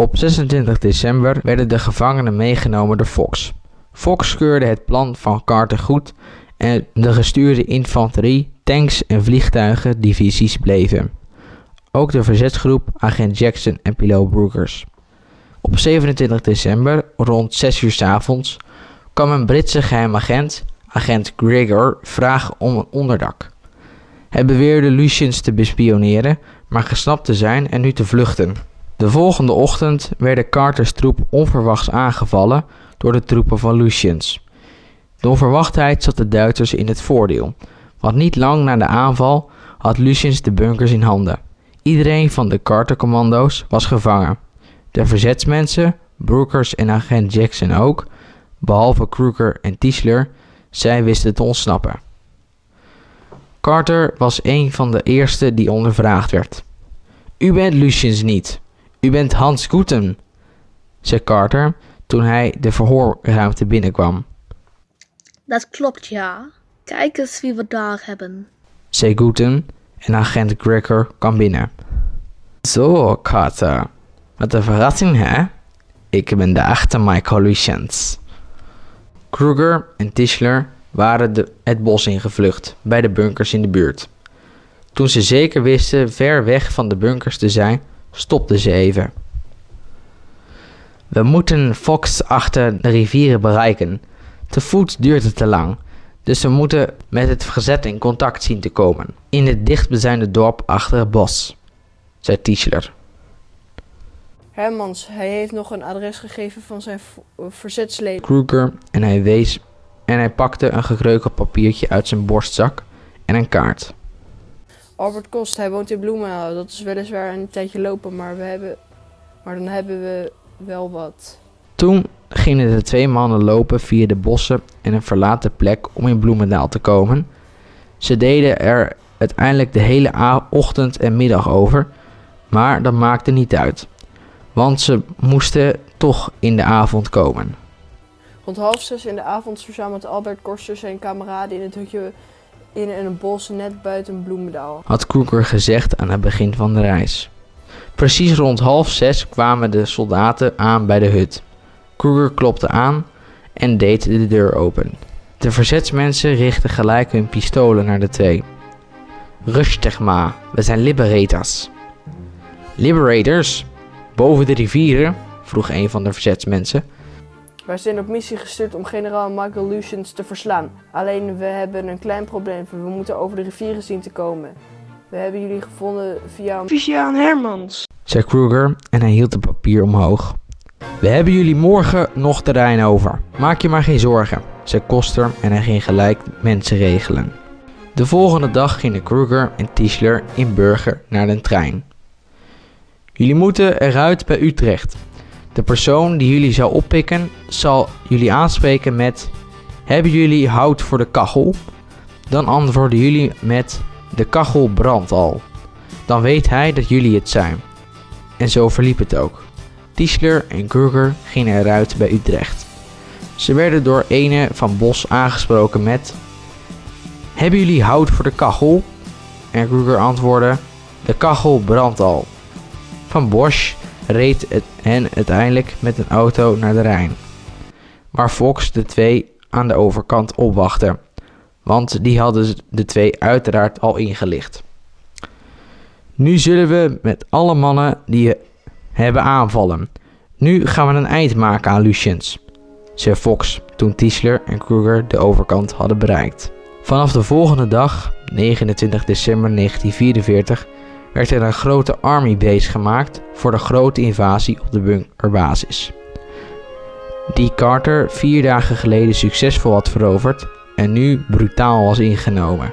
Op 26 december werden de gevangenen meegenomen door Fox. Fox keurde het plan van Carter goed en de gestuurde infanterie, tanks en vliegtuigen divisies bleven. Ook de verzetsgroep, agent Jackson en piloot Brookers. Op 27 december, rond 6 uur 's avonds, kwam een Britse geheim agent, Gregor, vragen om een onderdak. Hij beweerde Luciens te bespioneren, maar gesnapt te zijn en nu te vluchten. De volgende ochtend werden Carters troep onverwachts aangevallen door de troepen van Luciens. De onverwachtheid zat de Duitsers in het voordeel, want niet lang na de aanval had Luciens de bunkers in handen. Iedereen van de Carter-commando's was gevangen. De verzetsmensen, Brookers en agent Jackson ook, behalve Kruger en Tischler, zij wisten te ontsnappen. Carter was een van de eerste die ondervraagd werd. U bent Luciens niet. U bent Hans Guten, zei Carter toen hij de verhoorruimte binnenkwam. Dat klopt, ja. Kijk eens wie we daar hebben. zei Guten en agent Gregor kwam binnen. Zo, Carter. Wat een verrassing, hè? Ik ben de echte Michael Luciens. Kruger en Tischler waren de, het bos ingevlucht, bij de bunkers in de buurt. Toen ze zeker wisten ver weg van de bunkers te zijn, stopten ze even. We moeten Fox achter de rivieren bereiken. Te voet duurt het te lang, dus we moeten met het verzet in contact zien te komen. In het dichtbijzijnde dorp achter het bos, zei Tischler. Hermans, hij heeft nog een adres gegeven van zijn v- verzetsleden. Kruger en hij wees en hij pakte een gekreukeld papiertje uit zijn borstzak en een kaart. Albert Kost, hij woont in Bloemendaal. Dat is weliswaar een tijdje lopen, maar, we hebben, maar dan hebben we wel wat. Toen gingen de twee mannen lopen via de bossen en een verlaten plek om in Bloemendaal te komen. Ze deden er uiteindelijk de hele ochtend en middag over, maar dat maakte niet uit, want ze moesten toch in de avond komen. Rond half zes in de avond verzamelt Albert Koster zijn kameraden in het hutje in een bos net buiten Bloemendaal. had Kruger gezegd aan het begin van de reis. Precies rond half zes kwamen de soldaten aan bij de hut. Kruger klopte aan en deed de deur open. De verzetsmensen richtten gelijk hun pistolen naar de twee. Rustig maar, we zijn liberators. Liberators? Boven de rivieren? vroeg een van de verzetsmensen. Wij zijn op missie gestuurd om generaal Michael Luciens te verslaan. Alleen we hebben een klein probleem. We moeten over de rivieren zien te komen. We hebben jullie gevonden via een Vivian Hermans. zei Kruger en hij hield het papier omhoog. We hebben jullie morgen nog de Rijn over. Maak je maar geen zorgen, zei Koster en hij ging gelijk mensen regelen. De volgende dag gingen Kruger en Tischler in Burger naar de trein. Jullie moeten eruit bij Utrecht. De persoon die jullie zou oppikken zal jullie aanspreken met: Hebben jullie hout voor de kachel? Dan antwoorden jullie met: De kachel brandt al. Dan weet hij dat jullie het zijn. En zo verliep het ook. Tischler en Kruger gingen eruit bij Utrecht. Ze werden door ene van Bos aangesproken met: Hebben jullie hout voor de kachel? En Kruger antwoordde: De kachel brandt al. Van Bosch reed hen uiteindelijk met een auto naar de Rijn, waar Fox de twee aan de overkant opwachtte, want die hadden de twee uiteraard al ingelicht. Nu zullen we met alle mannen die hebben aanvallen. Nu gaan we een eind maken aan Luciens, zei Fox toen Tischler en Kruger de overkant hadden bereikt. Vanaf de volgende dag, 29 december 1944, werd er een grote army base gemaakt voor de grote invasie op de bunkerbasis. Die Carter vier dagen geleden succesvol had veroverd en nu brutaal was ingenomen.